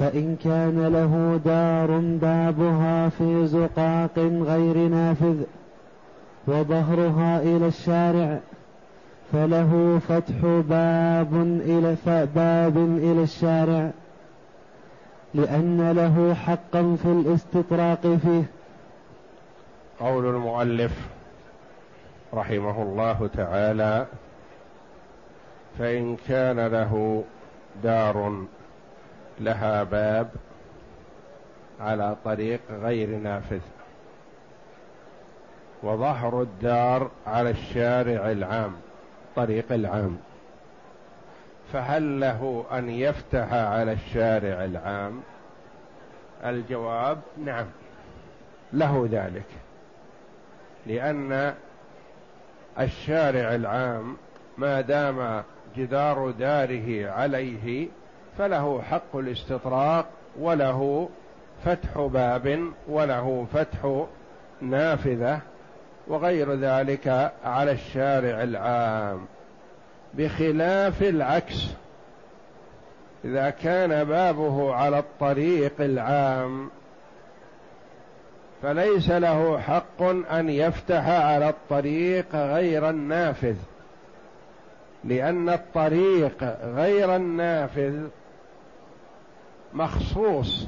فإن كان له دار بابها في زقاق غير نافذ وظهرها إلى الشارع فله فتح باب إلى باب إلى الشارع لأن له حقا في الاستطراق فيه. قول المؤلف رحمه الله تعالى فإن كان له دار لها باب على طريق غير نافذ. وظهر الدار على الشارع العام طريق العام. فهل له أن يفتح على الشارع العام؟ الجواب نعم له ذلك. لأن الشارع العام ما دام جدار داره عليه فله حق الاستطراق وله فتح باب وله فتح نافذة وغير ذلك على الشارع العام. بخلاف العكس إذا كان بابه على الطريق العام فليس له حق أن يفتح على الطريق غير النافذ لأن الطريق غير النافذ مخصوص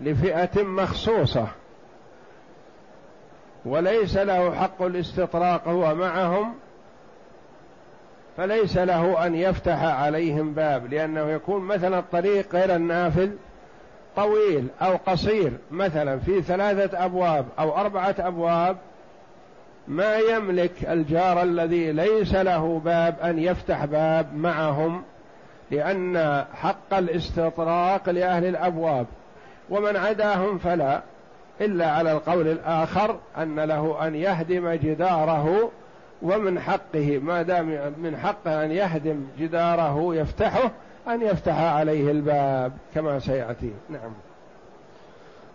لفئة مخصوصة وليس له حق الاستطراق هو معهم فليس له أن يفتح عليهم باب لأنه يكون مثلا الطريق غير النافذ طويل أو قصير. مثلا في ثلاثة أبواب أو أربعة أبواب ما يملك الجار الذي ليس له باب أن يفتح باب معهم. لأن حق الاستطراق لأهل الأبواب ومن عداهم فلا إلا على القول الآخر أن له أن يهدم جداره ومن حقه ما دام من حقه أن يهدم جداره يفتحه أن يفتح عليه الباب كما سيأتي. نعم.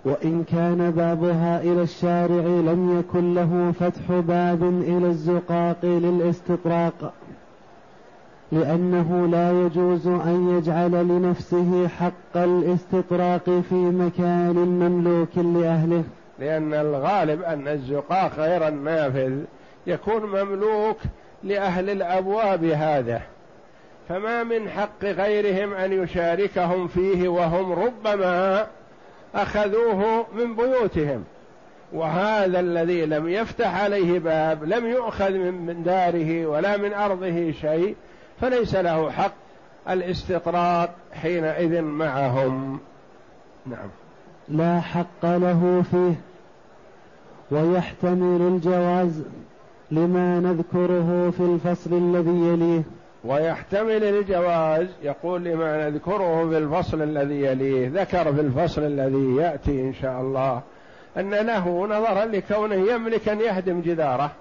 وإن كان بابها إلى الشارع لم يكن له فتح باب إلى الزقاق للاستطراق. لأنه لا يجوز أن يجعل لنفسه حق الاستطراق في مكان مملوك لأهله. لأن الغالب أن الزقاق غير النافذ يكون مملوك لأهل الأبواب هذا. فما من حق غيرهم أن يشاركهم فيه وهم ربما أخذوه من بيوتهم. وهذا الذي لم يفتح عليه باب لم يؤخذ من داره ولا من أرضه شيء فليس له حق الاستطراق حينئذ معهم. نعم. لا حق له فيه ويحتمل الجواز لما نذكره في الفصل الذي يليه. ويحتمل الجواز يقول لما نذكره في الفصل الذي يليه ذكر في الفصل الذي يأتي إن شاء الله أن له نظرا لكونه يملك أن يهدم جداره.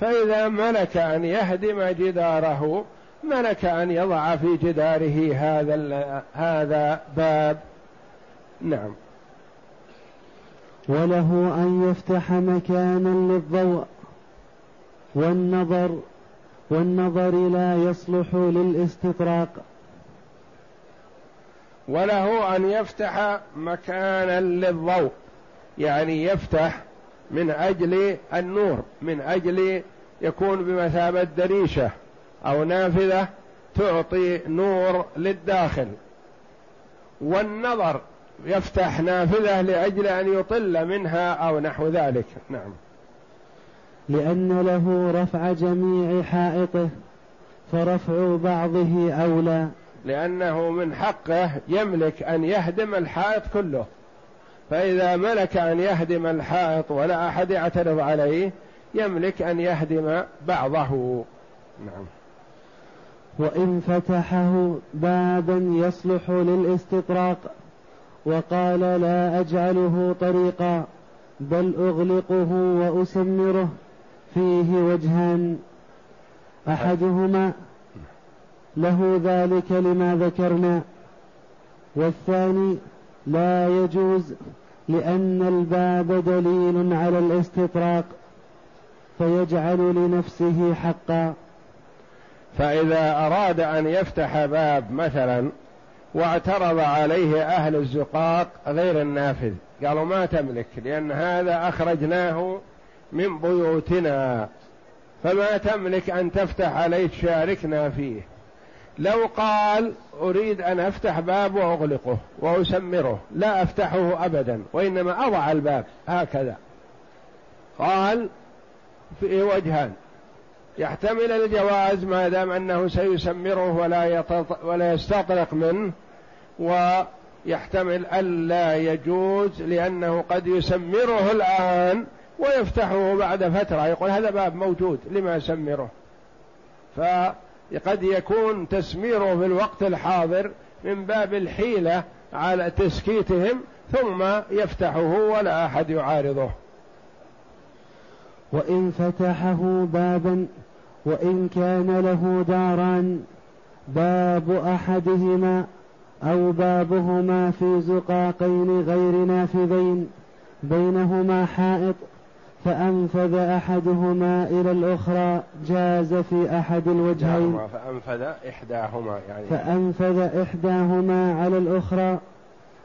فإذا ملك أن يهدم جداره ملك أن يضع في جداره هذا هذا باب. نعم. وله أن يفتح مكانا للضوء والنظر والنظر لا يصلح للاستطراق. وله أن يفتح مكانا للضوء يعني يفتح من أجل النور من أجل يكون بمثابة دريشة أو نافذة تعطي نور للداخل. والنظر يفتح نافذة لأجل أن يطل منها أو نحو ذلك. نعم. لأن له رفع جميع حائطه فرفع بعضه أولى. لأنه من حقه يملك أن يهدم الحائط كله. فإذا ملك أن يهدم الحائط ولا أحد يعترض عليه يملك أن يهدم بعضه. نعم. وإن فتحه بابا يصلح للاستطراق وقال لا أجعله طريقا بل أغلقه وأسمره فيه وجهان. أحدهما له ذلك لما ذكرنا والثاني لا يجوز لأن الباب دليل على الاستطراق فيجعل لنفسه حقا. فإذا أراد أن يفتح باب مثلا واعترض عليه أهل الزقاق غير النافذ. قالوا ما تملك لأن هذا أخرجناه من بيوتنا. فما تملك أن تفتح عليه تشاركنا فيه. لو قال أريد أن أفتح باب وأغلقه وأسمره لا أفتحه أبدا وإنما أضع الباب هكذا. قال في وجهان يحتمل الجواز ما دام أنه سيسمره ولا, ولا يستطرق منه ويحتمل ألا يجوز لأنه قد يسمره الآن ويفتحه بعد فترة. يقول هذا باب موجود لما أسمره؟ فقد يكون تسميره في الوقت الحاضر من باب الحيلة على تسكيتهم ثم يفتحه ولا أحد يعارضه. وإن فتحه بابا وإن كان له داران باب أحدهما أو بابهما في زقاقين غير نافذين بينهما حائط فأنفذ أحدهما إلى الأخرى جاز في أحد الوجهين. فأنفذ إحداهما يعني. فأنفذ إحداهما على الأخرى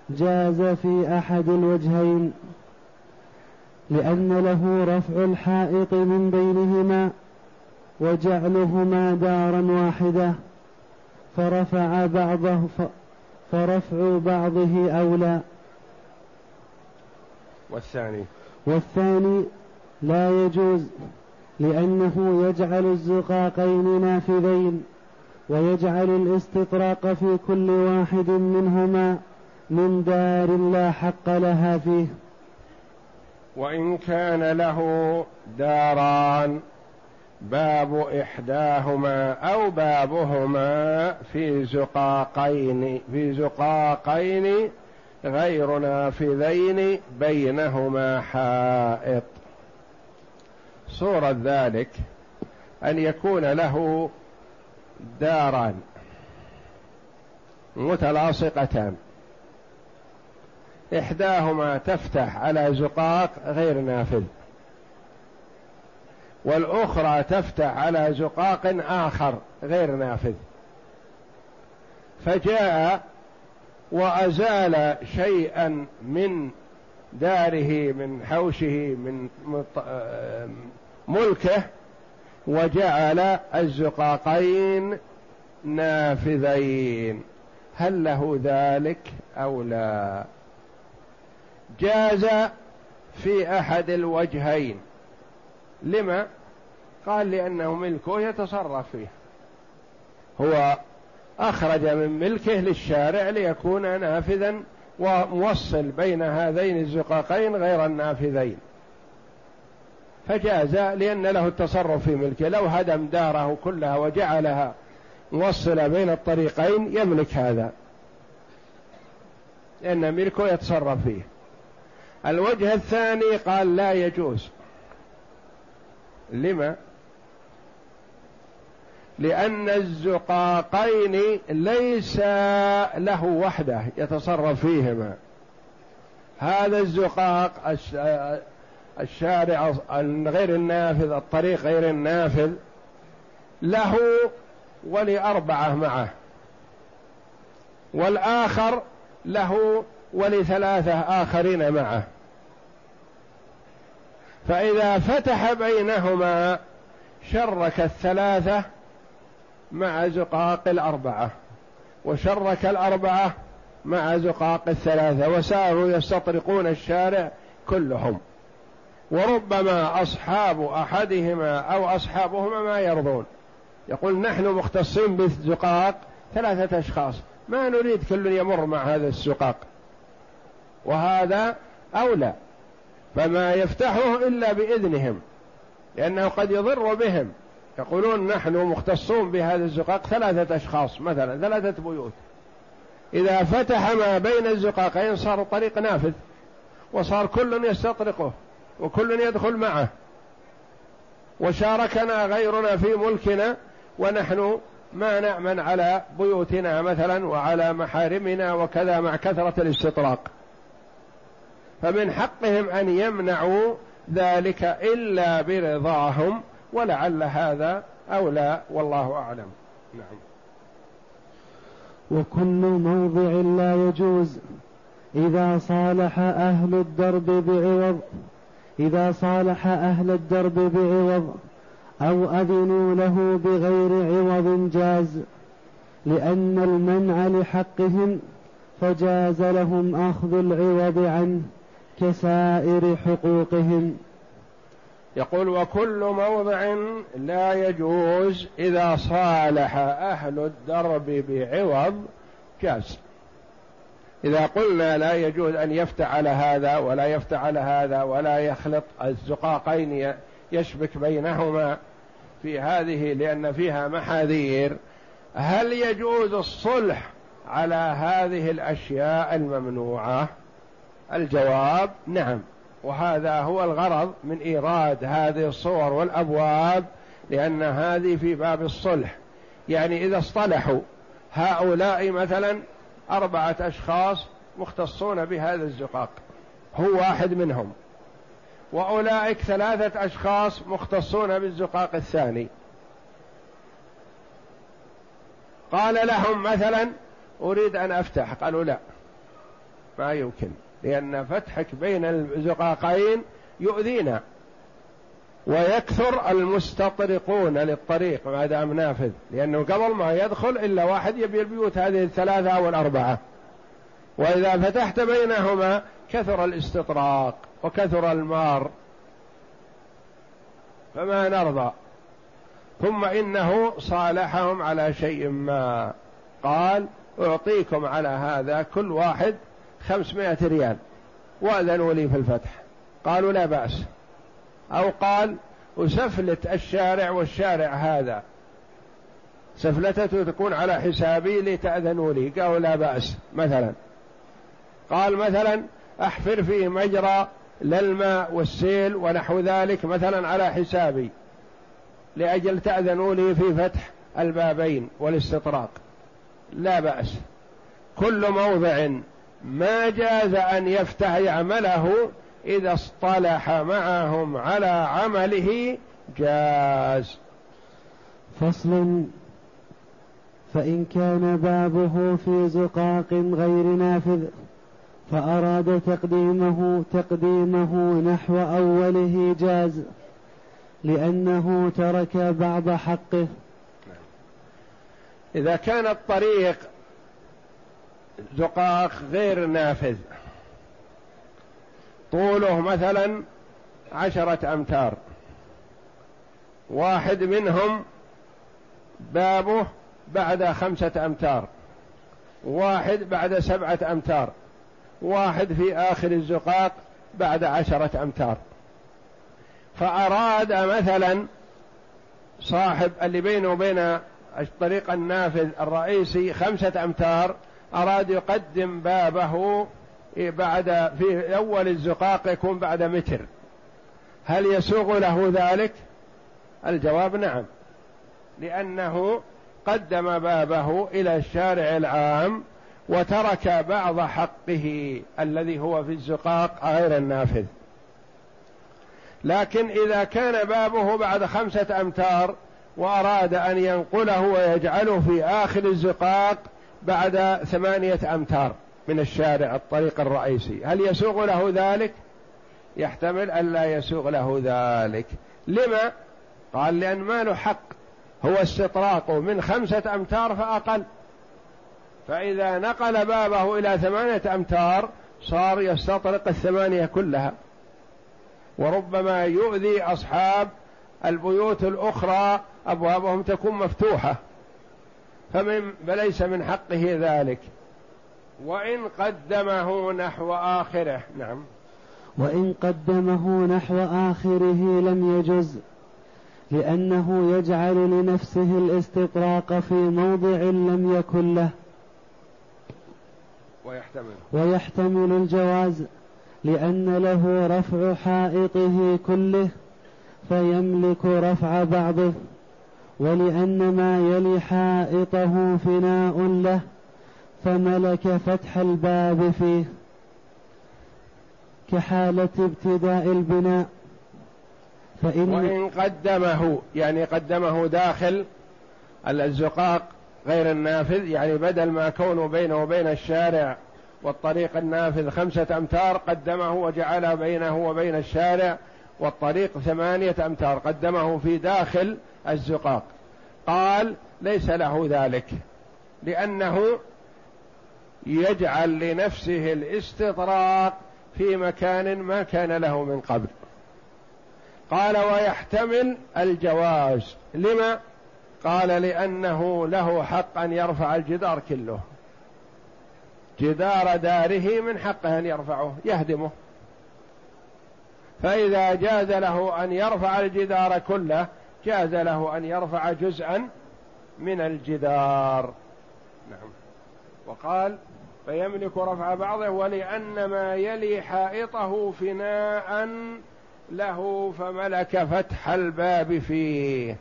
جاز في أحد الوجهين. لأن له رفع الحائط من بينهما وجعلهما دارا واحدة. فرفع بعضه فرفع بعضه أولى. والثاني؟ والثاني لا يجوز لأنه يجعل الزقاقين نافذين ويجعل الاستطراق في كل واحد منهما من دار لا حق لها فيه. وإن كان له داران باب إحداهما أو بابهما في زقاقين في زقاقين غير نافذين بينهما حائط. صورة ذلك أن يكون له داران متلاصقتان. إحداهما تفتح على زقاق غير نافذ والأخرى تفتح على زقاق آخر غير نافذ. فجاء وأزال شيئا من داره من حوشه من ملكه وجعل الزقاقين نافذين. هل له ذلك أو لا؟ جاز في أحد الوجهين. لما؟ قال لأنه ملكه يتصرف فيه هو أخرج من ملكه للشارع ليكون نافذا وموصل بين هذين الزقاقين غير النافذين. فجاز لأن له التصرف في ملكه لو هدم داره كلها وجعلها موصلة بين الطريقين يملك هذا. لأن ملكه يتصرف فيه. الوجه الثاني قال لا يجوز. لما؟ لأن الزقاقين ليس له وحده يتصرف فيهما. هذا الزقاق الشارع غير النافذ الطريق غير النافذ له ولأربعة معه. والآخر له ولثلاثة آخرين معه. فإذا فتح بينهما شرك الثلاثة مع زقاق الأربعة وشرك الأربعة مع زقاق الثلاثة وساروا يستطرقون الشارع كلهم. وربما أصحاب أحدهما أو أصحابهما ما يرضون. يقول نحن مختصين بالزقاق ثلاثة أشخاص. ما نريد كل يمر مع هذا الزقاق. وهذا أولى. فما يفتحه إلا بإذنهم لأنه قد يضر بهم. يقولون نحن مختصون بهذا الزقاق ثلاثة أشخاص مثلا ثلاثة بيوت. إذا فتح ما بين الزقاقين صار الطريق نافذ وصار كل يستطرقه. وكل يدخل معه. وشاركنا غيرنا في ملكنا ونحن ما نأمن على بيوتنا مثلا وعلى محارمنا وكذا مع كثرة الاستطراق. فمن حقهم أن يمنعوا ذلك إلا برضاهم ولعل هذا أولى والله أعلم. نعم. وكل موضع لا يجوز إذا صالح أهل الدرب بعوض. إذا صالح أهل الدرب بعوض أو أذنوا له بغير عوض جاز لأن المنع لحقهم فجاز لهم أخذ العوض عنه كسائر حقوقهم. يقول وكل موضع لا يجوز إذا صالح أهل الدرب بعوض جاز. إذا قلنا لا يجوز أن يفتح على هذا ولا يفتح على هذا ولا يخلط الزقاقين يشبك بينهما في هذه لأن فيها محاذير. هل يجوز الصلح على هذه الأشياء الممنوعة؟ الجواب نعم. وهذا هو الغرض من إيراد هذه الصور والأبواب لأن هذه في باب الصلح. يعني إذا اصطلحوا هؤلاء مثلا أربعة أشخاص مختصون بهذا الزقاق. هو واحد منهم. وأولئك ثلاثة أشخاص مختصون بالزقاق الثاني. قال لهم مثلا أريد أن أفتح. قالوا لا. ما يمكن لأن فتحك بين الزقاقين يؤذينا. ويكثر المستطرقون للطريق ما دام نافذ؟ لأنه قبل ما يدخل إلا واحد يبي البيوت هذه الثلاثة أو الأربعة. وإذا فتحت بينهما كثر الاستطراق وكثر المار. فما نرضى. ثم إنه صالحهم على شيء ما. قال أعطيكم على هذا كل واحد خمسمائة ريال. وأذنوا لي في الفتح. قالوا لا بأس. أو قال وسفلت الشارع والشارع هذا. سفلته تكون على حسابي لتأذنوا لي. قالوا لا بأس. مثلا. قال مثلا أحفر فيه مجرى للماء والسيل ونحو ذلك مثلا على حسابي لأجل تأذنوا لي في فتح البابين والاستطراق. لا بأس. كل موضع ما جاز أن يفتح يعمله إذا اصطلح معهم على عمله جاز. فصل. فإن كان بابه في زقاق غير نافذ فأراد تقديمه تقديمه نحو أوله جاز لأنه ترك بعض حقه. إذا كان الطريق زقاق غير نافذ طوله مثلا عشرة أمتار. واحد منهم بابه بعد خمسة أمتار. واحد بعد سبعة أمتار. واحد في آخر الزقاق بعد عشرة أمتار. فأراد مثلا صاحب اللي بينه وبين الطريق النافذ الرئيسي خمسة أمتار أراد يقدم بابه بعد في أول الزقاق يكون بعد متر. هل يسوغ له ذلك؟ الجواب نعم. لأنه قدم بابه إلى الشارع العام وترك بعض حقه الذي هو في الزقاق غير النافذ. لكن إذا كان بابه بعد خمسة أمتار وأراد أن ينقله ويجعله في آخر الزقاق بعد ثمانية أمتار. من الشارع الطريق الرئيسي. هل يسوغ له ذلك؟ يحتمل أن لا يسوغ له ذلك. لما؟ قال لأن ما له حق. هو استطراق. من خمسة أمتار فأقل. فإذا نقل بابه إلى ثمانية أمتار صار يستطرق الثمانية كلها. وربما يؤذي أصحاب البيوت الأخرى أبوابهم تكون مفتوحة. فمن فليس من حقه ذلك. وإن قدمه نحو آخره. نعم. وإن قدمه نحو آخره لم يجز لأنه يجعل لنفسه الاستطراق في موضع لم يكن له. ويحتمل. ويحتمل الجواز لأن له رفع حائطه كله فيملك رفع بعضه ولأن ما يلي حائطه فناء له. فملك فتح الباب فيه كحالة ابتداء البناء. فإن وإن قدمه يعني قدمه داخل الزقاق غير النافذ يعني بدل ما كونه بينه وبين الشارع والطريق النافذ خمسة أمتار قدمه وجعل بينه وبين الشارع والطريق ثمانية أمتار قدمه في داخل الزقاق. قال ليس له ذلك لأنه يجعل لنفسه الاستطراق في مكان ما كان له من قبل. قال ويحتمل الجواز. لما؟ قال لأنه له حق أن يرفع الجدار كله. جدار داره من حقه أن يرفعه يهدمه. فإذا جاز له أن يرفع الجدار كله جاز له أن يرفع جزءا من الجدار. نعم. وقال فيملك رفع بعضه ولأن ما يلي حائطه فناء له فملك فتح الباب فيه.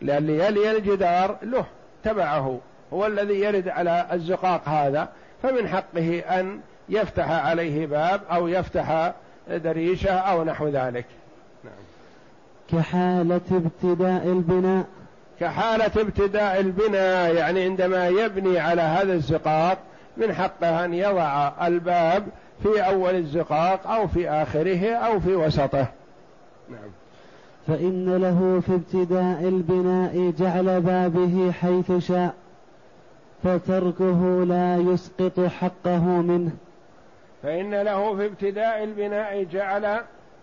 لأن يلي الجدار له تبعه. هو الذي يرد على الزقاق هذا فمن حقه أن يفتح عليه باب أو يفتح دريشة أو نحو ذلك. نعم. كحالة ابتداء البناء. كحالة ابتداء البناء يعني عندما يبني على هذا الزقاق من حقه أن يضع الباب في أول الزقاق أو في آخره أو في وسطه. نعم. فإن له في ابتداء البناء جعل بابه حيث شاء فتركه لا يسقط حقه منه. فإن له في ابتداء البناء جعل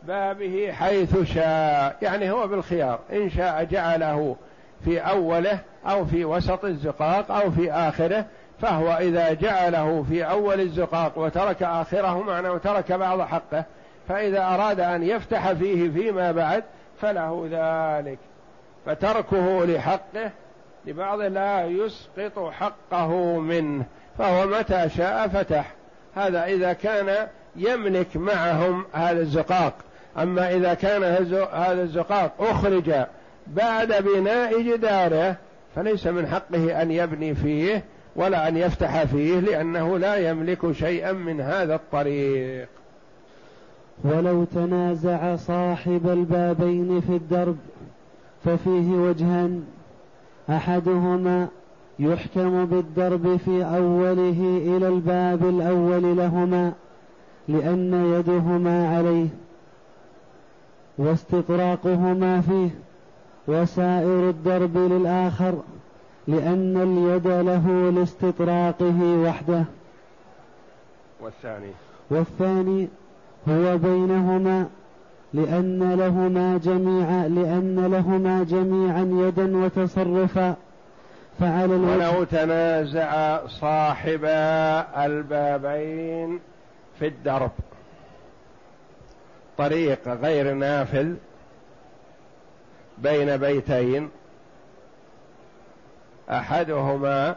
بابه حيث شاء يعني هو بالخيار إن شاء جعله في أوله أو في وسط الزقاق أو في آخره فهو إذا جعله في أول الزقاق وترك آخره معناه ترك بعض حقه فإذا أراد أن يفتح فيه فيما بعد فله ذلك. فتركه لحقه لبعض لا يسقط حقه منه فهو متى شاء فتح. هذا إذا كان يملك معهم هذا الزقاق. أما إذا كان هذا الزقاق أخرج بعد بناء جداره فليس من حقه أن يبني فيه ولا أن يفتح فيه لأنه لا يملك شيئا من هذا الطريق. ولو تنازع صاحب البابين في الدرب ففيه وجهان أحدهما يحكم بالدرب في أوله إلى الباب الأول لهما لأن يدهما عليه واستطراقهما فيه وسائر الدرب للآخر. لأن اليد له لاستطراقه وحده. والثاني. والثاني هو بينهما لأن لهما جميعا لأن لهما جميعا يدا وتصرفا. فعلى ولو تنازع صاحبا البابين في الدرب. طريق غير نافذ بين بيتين. أحدهما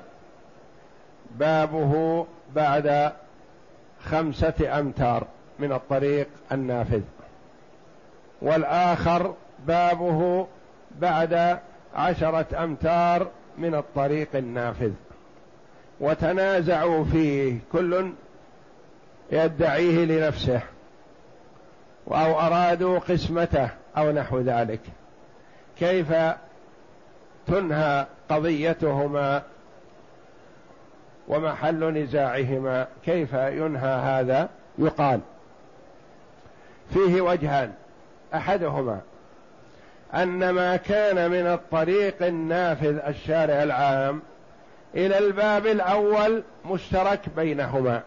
بابه بعد خمسة أمتار من الطريق النافذ. والآخر بابه بعد عشرة أمتار من الطريق النافذ. وتنازعوا فيه كل يدعيه لنفسه أو أرادوا قسمته أو نحو ذلك. كيف تنهى قضيتهما ومحل نزاعهما. كيف ينهى هذا؟ يقال فيه وجهان. أحدهما أن ما كان من الطريق النافذ الشارع العام إلى الباب الأول مشترك بينهما.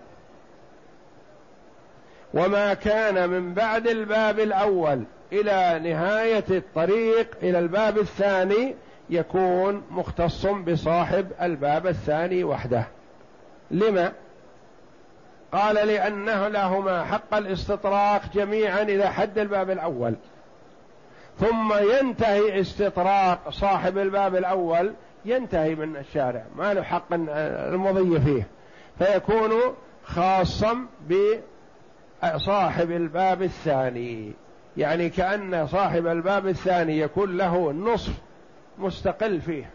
وما كان من بعد الباب الأول إلى نهاية الطريق إلى الباب الثاني يكون مختص بصاحب الباب الثاني وحده. لما؟ قال لأنه لهما حق الاستطراق جميعا إلى حد الباب الأول. ثم ينتهي استطراق صاحب الباب الأول ينتهي من الشارع. ما له حق المضي فيه. فيكون خاصا بصاحب الباب الثاني. يعني كأن صاحب الباب الثاني يكون له نصف مستقل فيه.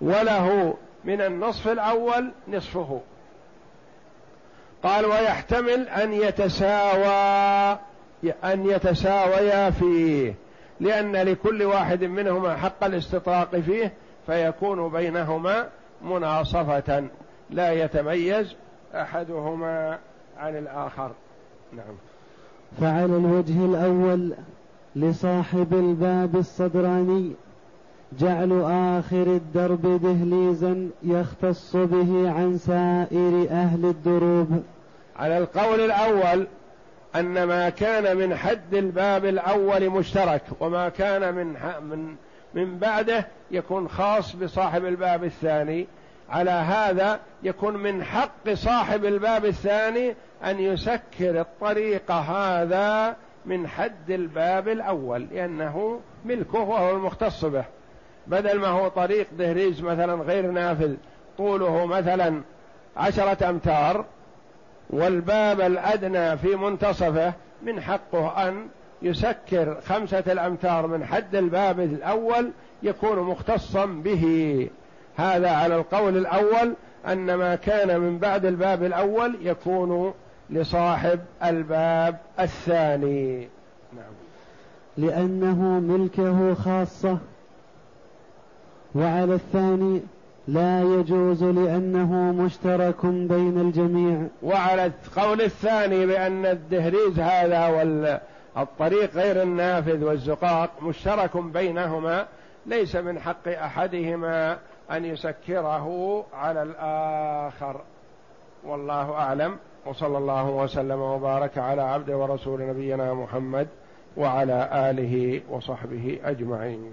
وله من النصف الأول نصفه. قال ويحتمل أن يتساوى أن يتساويا فيه. لأن لكل واحد منهما حق الاستطراق فيه فيكون بينهما مناصفة. لا يتميز أحدهما عن الآخر. نعم. فعلى الوجه الأول لصاحب الباب الصدراني جعل آخر الدرب دهليزا يختص به عن سائر أهل الدروب. على القول الأول أن ما كان من حد الباب الأول مشترك وما كان من من من بعده يكون خاص بصاحب الباب الثاني. على هذا يكون من حق صاحب الباب الثاني أن يسكر الطريق هذا من حد الباب الأول لأنه ملكه وهو المختص به. بدل ما هو طريق دهريز مثلا غير نافذ طوله مثلا عشرة أمتار والباب الأدنى في منتصفه من حقه أن يسكر خمسة الأمتار من حد الباب الأول يكون مختصا به. هذا على القول الأول أن ما كان من بعد الباب الأول يكون لصاحب الباب الثاني. نعم. لأنه ملكه خاصة. وعلى الثاني لا يجوز لأنه مشترك بين الجميع. وعلى القول الثاني بأن الدهريز هذا والطريق غير النافذ والزقاق مشترك بينهما ليس من حق أحدهما أن يسكره على الآخر. والله أعلم. وصلى الله وسلم وبارك على عبد ورسول نبينا محمد وعلى آله وصحبه أجمعين.